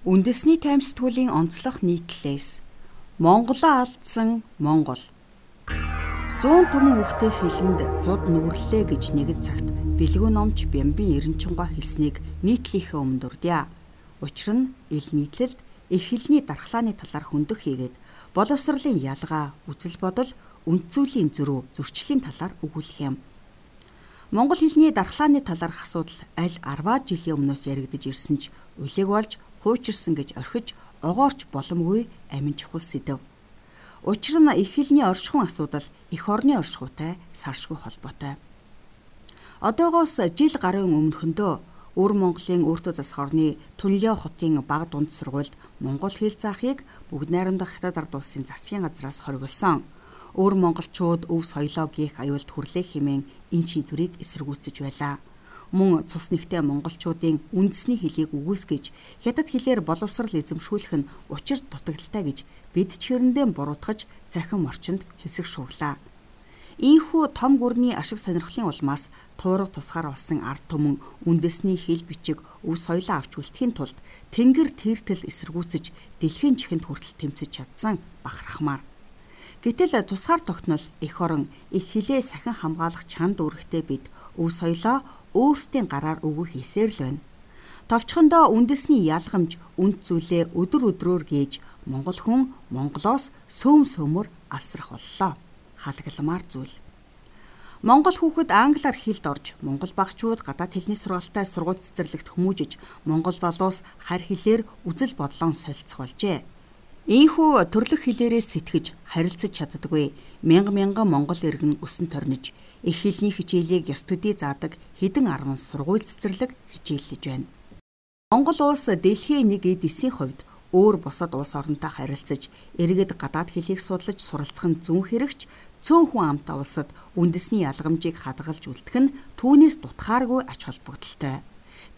Үндэсний таймстгуулийн онцлог нийтлэлээс Монголоо алдсан Монгол 100 түмэн хүүхдээ хэлэнд зуд нүрлээ гэж нэгэн цагт бэлгүү номч Бямбин Эренчингаа хэлснийг нийтлэлийнхээ өмнө дурдъя. Учир нь ил нийтлэлд их хэлний дархлааны талаар хөндөх хийгээд боловсролын ялгаа, үзэл бодол, үндсүүлийн зөрүү, зөрчлийн талаар өгүүлэх юм. Монгол хэлний дархлааны талаарх асуудал аль 10 жилийн өмнөөс яригдж ирсэн ч улиг болж хуучирсан гэж орхиж огоорч боломгүй амин чухал сэдв. Учир нь их хэлний оршихуйн асуудал эх орны оршихуйтай салшгүй холбоотой. Одоогоос жил гарын өмнөхөндөө Өвөр Монголын өөртөө засах орны Түнлээ хотын баг дунд сургуульд монгол хэл заахыг бүгд найрамдах хятад ард улсын засгийн газраас хориглосон. Өвөр монголчууд өв соёлоо гих аюулт хүрлээ хэмээн энэ шийдвэрийг эсэргүүцэж байлаа мөн цус нэгтээ монголчуудын үндэсний хэлийг үгүйсгэж хятад хэлээр боловсрал эзэмшүүлэх нь учир дутагдaltaй гэж бид ч хэрэндээ буруутгаж захин орчинд хэсэг шууглаа. Ийхүү том гүрний ашиг сонирхлын улмаас туурга тусгаар болсон ард түмэн үндэсний хэл бичиг өв соёлоо авч үлдэхийн тулд тэнгэр тэртэл эсэргүүцэж дэлхийн чихэнд хүртэл тэмцэж чадсан бахархмаар. Гэтэл тусгаар тогтнол эх орон их хилээ сахин хамгаалах чанд үүрэгтэй бид өв соёлоо өөрсдийн гараар өгөх хийсээр л байна. Товчхондоо үндэсний ялгамж үнд зүйлээ өдөр өдрөөр гээж монгол хүн монголоос сөөм сөмөр асрах боллоо. Халагламар зүйл. Монгол хүүхэд англиар хэлд орж монгол багчууд гадаад хэлний сургалтад сургууль цэцэрлэгт хүмүүжиж монгол залуус харь хэлээр үзэл бодлон солилцох болжээ. Ийхүү төрлөх хэлээрээ сэтгэж харилцаж чаддаггүй мянга мянган монгол иргэн өсөн торнож их хэлний хичээлийг ёс төдий заадаг хэдэн арван сургууль цэцэрлэг хичээллэж байна. Монгол улс дэлхийн нэг эд эсийн хувьд өөр бусад улс оронтой харилцаж иргэд гадаад хэлийг судлаж суралцах нь зүүн хэрэгч цөөн хүн амтай улсад үндэсний ялгамжийг хадгалж үлдэх нь түүнээс дутхааргүй ач холбогдолтой.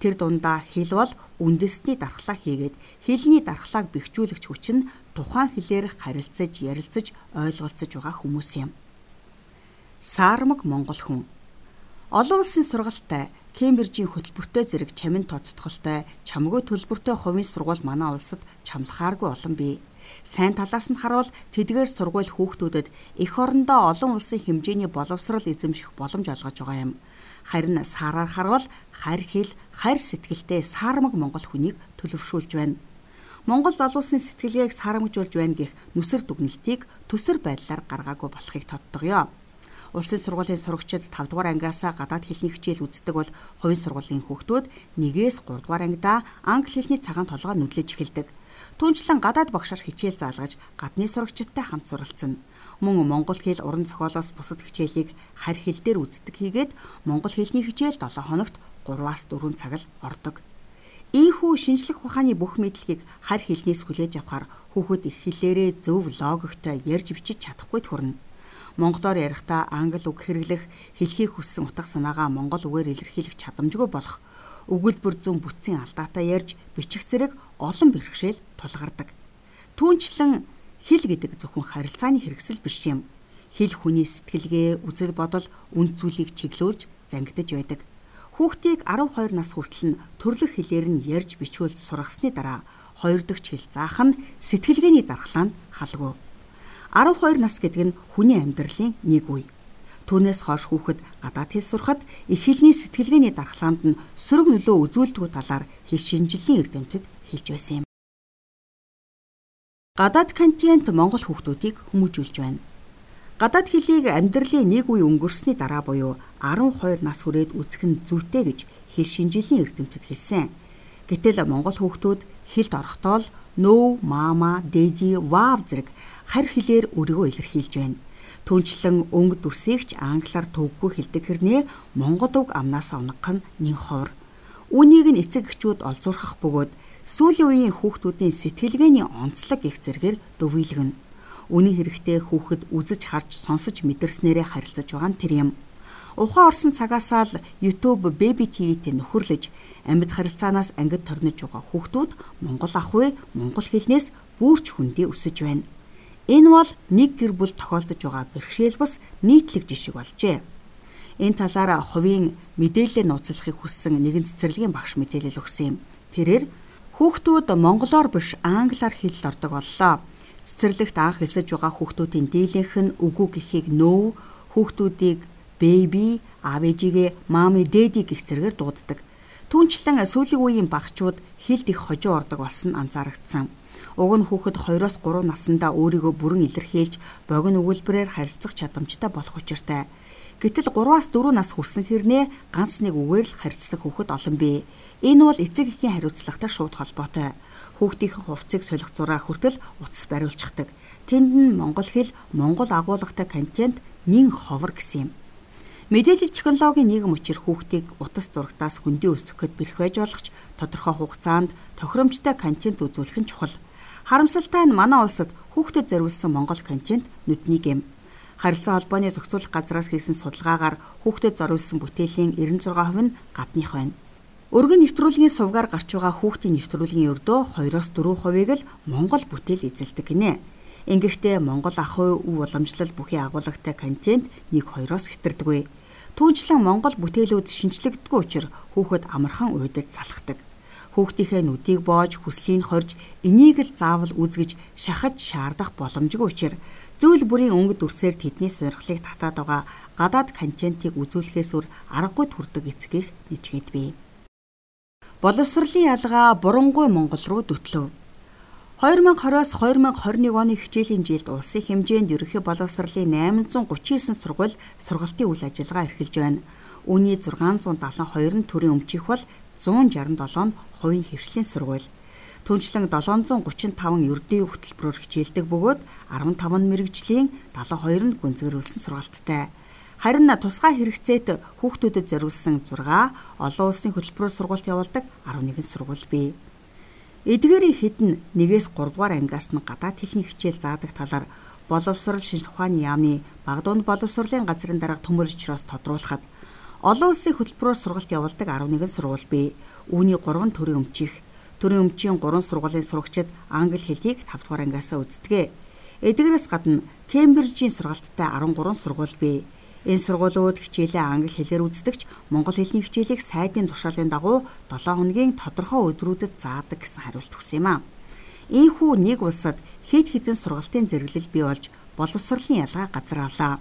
Тэр дундаа хэл бол үндэсний дархлаа хийгээд хэлний дархлааг бэхжүүлэгч хүч нь тухайн хэлээр харилцаж, ярилцаж, ойлголцож байгаа хүмүүс юм. Саармаг монгол хүн Олон улсын сургалттай Кембрижийн хөтөлбөртэй зэрэг чамин тодтголтой чамгүй төлбөртэй хувийн сургууль манай улсад чамлахааргүй олон бий. Сайн талаас нь харуул тэдгээр сургууль хүүхдүүдэд эх орондоо олон улсын хэмжээний боловсрал эзэмших боломж олгож байгаа юм. Харин саараар харвал харь хэл, харь сэтгэлтэй саармаг монгол хүнийг төлөвшүүлж байна. Монгол залуусын сэтгэлгээг саарамжуулж байна гэх нүсэр дүгнэлтийг төсөр байдлаар гаргаагүй болохыг тодтогё. Улсын сургуулийн сурагчид 5 дугаар ангиасаа гадаад хэлний хичээл үздэг бол хувийн сургуулийн хүүхдүүд 1-ээс 3 дугаар ангидаа англи хэлний цагаан толгой нүдлэж эхэлдэг. Түүнчлэн гадаад багшаар хичээл заалгаж гадны сурагчидтай хамт суралцсан мөн монгол хэл уран зохиолоос бусад хичээлийг харь хэл дээр үздэг хийгээд монгол хэлний хичээл 7 хоногт 3-аас 4 цаг л ордог. Ийхүү шинжлэх ухааны бүх мэдлэгийг харь хэлнээс хүлээж авахар хүүхэд их хэлээрээ зөв логиктой ярьж бичиж чадахгүй төрнө. Монголоор ярихдаа англи үг хэрэглэх, хэлхийг хүссэн утга санаагаа монгол үгээр илэрхийлэх чадамжгүй болох өгүүлбэр зүүн бүтцийн алдаатай ярьж бичих зэрэг олон бэрхшээл тулгардаг. Түүнчлэн Хэл гэдэг зөвхөн харилцааны хэрэгсэл биш юм. Хэл хүний сэтгэлгээ, үзэл бодол, үнд зүйлийг чиглүүлж зангидж байдаг. Хүүхдийг 12 нас хүртэл нь төрлөх хэлээр нь ярьж бичүүлж сургасны дараа хоёр дахь хэл заах нь сэтгэлгээний дархлаанд халгүй. 12 нас гэдэг нь хүний амьдралын нэг үе. Түүнээс хойш хүүхэд гадаад хэл сурахад их хэлний сэтгэлгээний дархлаанд нь сөрөг нөлөө үзүүлдэг талаар хэл шинжиллийн эрдэмтэд хэлж байсан юм. Гадаад континент Монгол хүүхдүүдийг хүмүүжүүлж байна. Гадаад хэлийг амьдралын нэг үе өнгөрсний дараа буюу 12 нас хүрээд үзэх нь зүйтэй гэж хэл шинжиллийн эрдэмтэд хэлсэн. Гэтэл Монгол хүүхдүүд хэлд орохдоо л нөө, мама, дэди, вав зэрэг харь хэлээр өөрийгөө илэрхийлж байна. Түүнчлэн өнгө дүрсийгч англиар төвггүй хэлдэг хэрнээ монгол үг амнаас нь нэн ховор. Үүнийг нь эцэг эхчүүд олзуурхах бөгөөд сүүлийн үеийн хүүхдүүдийн сэтгэлгээний онцлог их зэрэгээр дөвийлгэнэ. Үүний хэрэгтэй хүүхэд үзэж харж сонсож мэдэрснээрээ харилцаж байгаа нь тэр юм. Ухаан орсон цагаасаа л YouTube, Baby TV-тэй нөхөрлөж амьд харилцаанаас ангид торнож байгаа хүүхдүүд Монгол ах вэ, Монгол хэлнээс бүрч хүндээ өсөж байна. Энэ бол нэг гэр бүл тохиолдож байгаа бэрхшээл бус нийтлэг жишг болжээ. Энэ талаар хувийн мэдээлэл нууцлахыг хүссэн нэгэн цэцэрлэгийн багш мэдээлэл өгсөн юм. Тэрээр Хүүхдүүд монголоор биш англиар хэлэл ордог боллоо. Цэцэрлэгт анх хэлсэж байгаа хүүхдүүдийн дийлэнх нь үгүй гэхийг нөө, хүүхдүүдийг baby, аав ээжигээ mommy daddy гэх зэрэгээр дууддаг. Түүнчлэн сүүлийн үеийн багчууд хэлд их хожуу ордог болсон анзаарэгдсэн. Уг нь хүүхэд 2-оос 3 наснда өөрийгөө бүрэн илэрхийлж богино өгүүлбэрээр харилцах чадамжтай болох учиртай. Гэтэл 3-аас 4 нас хүрсэн хэрнээ ганц нэг үгээр л харилцдаг хүүхэд олон бий. Энэ бол эцэг эхийн хариуцлагатай шууд холбоотой. Хүүхдийн хувцсыг солих зураа хүртэл утас бариулчихдаг. Тэнд нь монгол хэл, монгол агуулгатай контент нин ховор гэсэн юм. Мэдээлэл технологийн нийгэм учир хүүхдийг утас зурагтаас хөндий өсгөхөд бэрх байж болох ч тодорхой хугацаанд тохиромжтой контент үзүүлэх нь чухал. Харамсалтай нь манай улсад хүүхдэд зориулсан монгол контент нүднийг юм. Харилцан холбооны зохицуулах газраас хийсэн судалгаагаар хүүхдэд зориулсан бүтээлийн 96% нь гадных байна. Өргөн нэвтрүүлгийн сувгаар гарч байгаа хүүхдийн нэвтрүүлгийн өрдөө 2-оос 4%ийг л Монгол бүтээл эзэлдэг гинэ. Ингэхдээ Монгол ах уй уламжлал бүхий агуулгатай контент 1-2-оос хэтэрдэггүй. Түүнчлэн Монгол бүтээлүүд шинчлэгддэг учраас хүүхэд амархан уйдаж салхдаг. Хүүхдийнхээ нүдийг боож, хүслийг хорж, энийг л заавал үзгэж шахаж шаардах боломжгүй учраас зүйл бүрийн өнгө дүрсээр тэдний сонирхлыг татаад байгаа гадаад контентийг үзүүлэхээс өөр аргагүй төрдөг эцгийг нэчгээд бий боловсролын ялгаа бурангуй Монгол руу дөтлөв. 2020-оос 2021 оны хичээлийн жилд улсын хэмжээнд ерөнхий боловсролын 839 сургууль сургалтын үйл ажиллагаа эрхэлж байна. Үүний 672 нь төрийн өмчих бол 167 нь хувийн хөвшлийн сургууль. Түүнчлэн 735 ердийн хөтөлбөрөөр хичээлдэг бөгөөд 15 нь мэрэгжлийн 72 нь гүнзгийрүүлсэн сургалттай. Харин тусгай хэрэгцээт хүүхдүүдэд зориулсан 6, олон улсын хөтөлбөрөөр сургалт явуулдаг 11 сургууль бий. Эдгээрийн хэд нь 1-ээс 3 дугаар ангиас нь гадаад хэлний хичээл заадаг талаар боловсрол шинж ухааны яамны Багдуунд боловсролын газрын дарга төмөр ичроос тодруулахад олон улсын хөтөлбөрөөр сургалт явуулдаг 11 сургууль бий. Үүний 3 төрийн өмчих, төрийн өмчийн 3 сургуулийн сурагчид англи хэлийг 5 дугаар ангиасаа үздэг. Эдгээрээс гадна Кембрижийн сургалттай 13 сургууль бий. Энэ сургуулиуд хичээлээ англи хэлээр үздэгч монгол хэлний хичээлийг сайдын тушаалын дагуу 7 хоногийн тодорхой өдрүүдэд заадаг гэсэн хариулт өгсөн юм а. Ийхүү нэг улсад хэд хэдэн сургалтын зэрэглэл бий болж боловсролын ялгаа газар авлаа.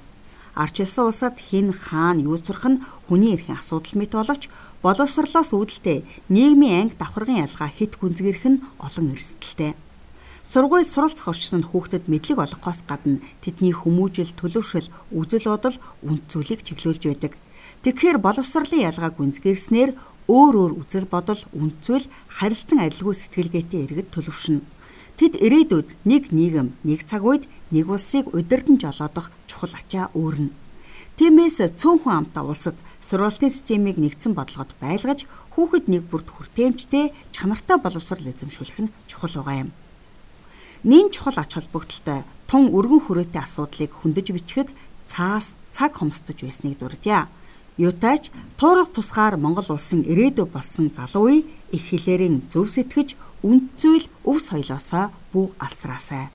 Арчилсан улсад хэн хаана юу сурах нь хүний эрхийн асуудал мэт боловч боловсрлоос үүдэлтэй нийгмийн анги давхаргын ялгаа хэд гүнзгийрэх нь олон эрсдэлтэй. Сургууль суралцах орчин нь хүүхдэд мэдлэг олгохоос гадна тэдний хүмүүжил, төлөвшил, үзэл бодол, үнд зүйлийг чиглүүлж байдаг. Тэгэхээр боловсролын ялгааг гүнзгийрснээр өөр өөр үзэл бодол, үнд зүйл, харилцан адилгүй сэтгэлгээтэй иргэд төлөвшнө. Тэд ирээдүйд нэг нийгэм, нэг цаг үед нэг улсыг удирдан жолоодох чухал ачаа өөрнө. Тиймээс цөөнхөн амтаа улсад сургалтын системийг нэгдсэн бодлогод байлгаж хүүхэд нэг бүрт хүртээмжтэй чанартай боловсрол эзэмшүүлэх нь чухал байгаа юм. Нин чухал ач холбогдолтой тун өргөн хүрээтэй асуудлыг хөндөж бичихэд цаас цаг хомсдож байсныг дурдъя. Ютаач туурах тусгаар Монгол улсын ирээдүй болсон залуу үе их хэлээрийн зөв сэтгэж үнд зүйл өв соёлоосоо бүх алсраасай.